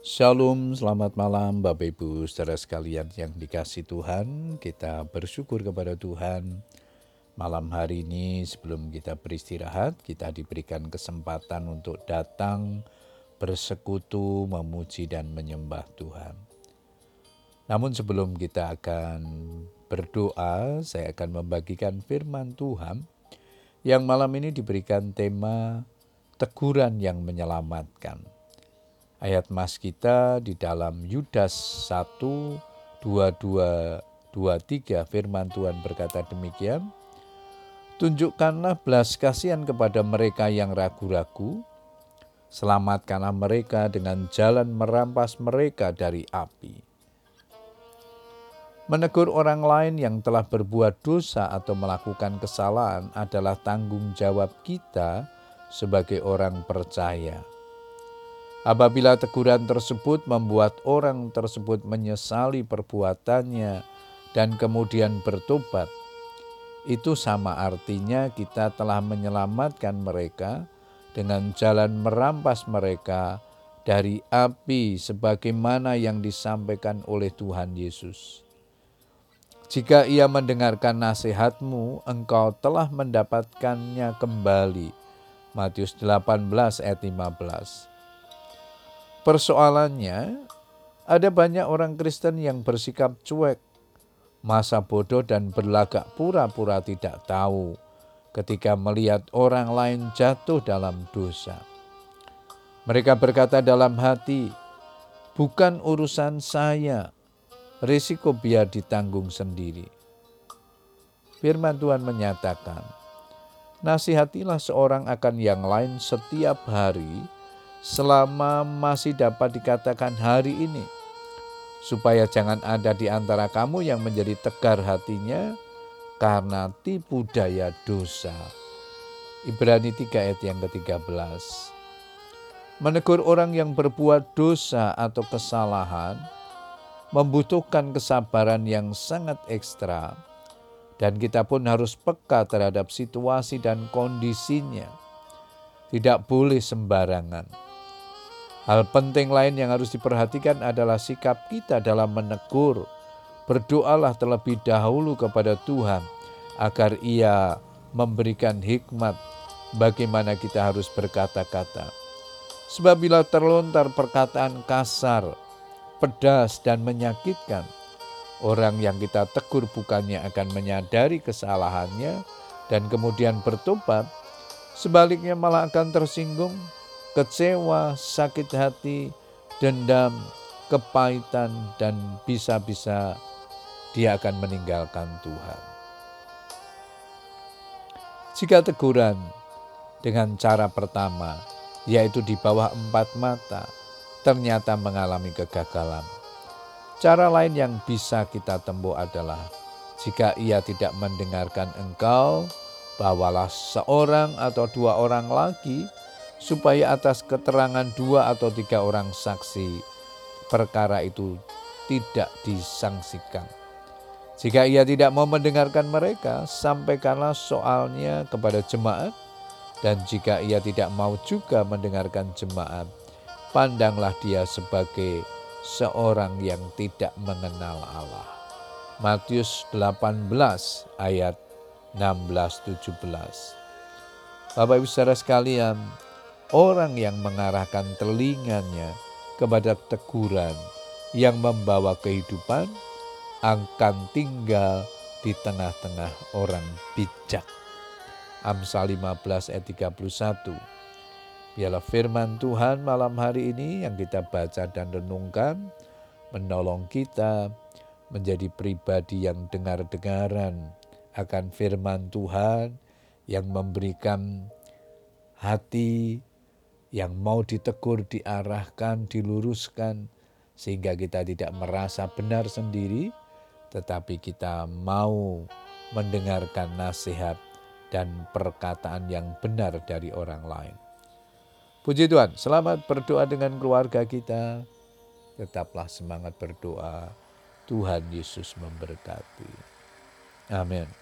Shalom, selamat malam Bapak Ibu saudara sekalian yang dikasih Tuhan. Kita bersyukur kepada Tuhan. Malam hari ini sebelum kita beristirahat, kita diberikan kesempatan untuk datang bersekutu, memuji dan menyembah Tuhan. Namun sebelum kita akan berdoa, saya akan membagikan firman Tuhan yang malam ini diberikan tema teguran yang menyelamatkan. Ayat mas kita di dalam Yudas 1, 22, 23 firman Tuhan berkata demikian. Tunjukkanlah belas kasihan kepada mereka yang ragu-ragu, selamatkanlah mereka dengan jalan merampas mereka dari api. Menegur orang lain yang telah berbuat dosa atau melakukan kesalahan adalah tanggung jawab kita sebagai orang percaya. Apabila teguran tersebut membuat orang tersebut menyesali perbuatannya dan kemudian bertobat, itu sama artinya kita telah menyelamatkan mereka dengan jalan merampas mereka dari api sebagaimana yang disampaikan oleh Tuhan Yesus. Jika ia mendengarkan nasihatmu, engkau telah mendapatkannya kembali. Matius 18 ayat 15. Persoalannya, ada banyak orang Kristen yang bersikap cuek, masa bodoh dan berlagak pura-pura tidak tahu ketika melihat orang lain jatuh dalam dosa. Mereka berkata dalam hati, "Bukan urusan saya, risiko biar ditanggung sendiri." Firman Tuhan menyatakan, "Nasihatilah seorang akan yang lain setiap hari." Selama masih dapat dikatakan hari ini, supaya jangan ada di antara kamu yang menjadi tegar hatinya karena tipu daya dosa. Ibrani 3 ayat yang ke-13. Menegur orang yang berbuat dosa atau kesalahan membutuhkan kesabaran yang sangat ekstra dan kita pun harus peka terhadap situasi dan kondisinya. Tidak boleh sembarangan Hal penting lain yang harus diperhatikan adalah sikap kita dalam menegur. Berdoalah terlebih dahulu kepada Tuhan agar Ia memberikan hikmat bagaimana kita harus berkata-kata. Sebab bila terlontar perkataan kasar, pedas, dan menyakitkan, orang yang kita tegur bukannya akan menyadari kesalahannya dan kemudian bertobat, sebaliknya malah akan tersinggung kecewa, sakit hati, dendam, kepahitan, dan bisa-bisa dia akan meninggalkan Tuhan. Jika teguran dengan cara pertama, yaitu di bawah empat mata, ternyata mengalami kegagalan. Cara lain yang bisa kita tempuh adalah jika ia tidak mendengarkan engkau, bawalah seorang atau dua orang lagi supaya atas keterangan dua atau tiga orang saksi perkara itu tidak disangsikan. Jika ia tidak mau mendengarkan mereka, sampaikanlah soalnya kepada jemaat, dan jika ia tidak mau juga mendengarkan jemaat, pandanglah dia sebagai seorang yang tidak mengenal Allah. Matius 18 ayat 16-17 Bapak Ibu saudara sekalian, orang yang mengarahkan telinganya kepada teguran yang membawa kehidupan akan tinggal di tengah-tengah orang bijak. Amsal 15 ayat 31. Biarlah firman Tuhan malam hari ini yang kita baca dan renungkan menolong kita menjadi pribadi yang dengar-dengaran akan firman Tuhan yang memberikan hati yang mau ditegur, diarahkan, diluruskan, sehingga kita tidak merasa benar sendiri, tetapi kita mau mendengarkan nasihat dan perkataan yang benar dari orang lain. Puji Tuhan, selamat berdoa dengan keluarga kita. Tetaplah semangat berdoa. Tuhan Yesus memberkati. Amin.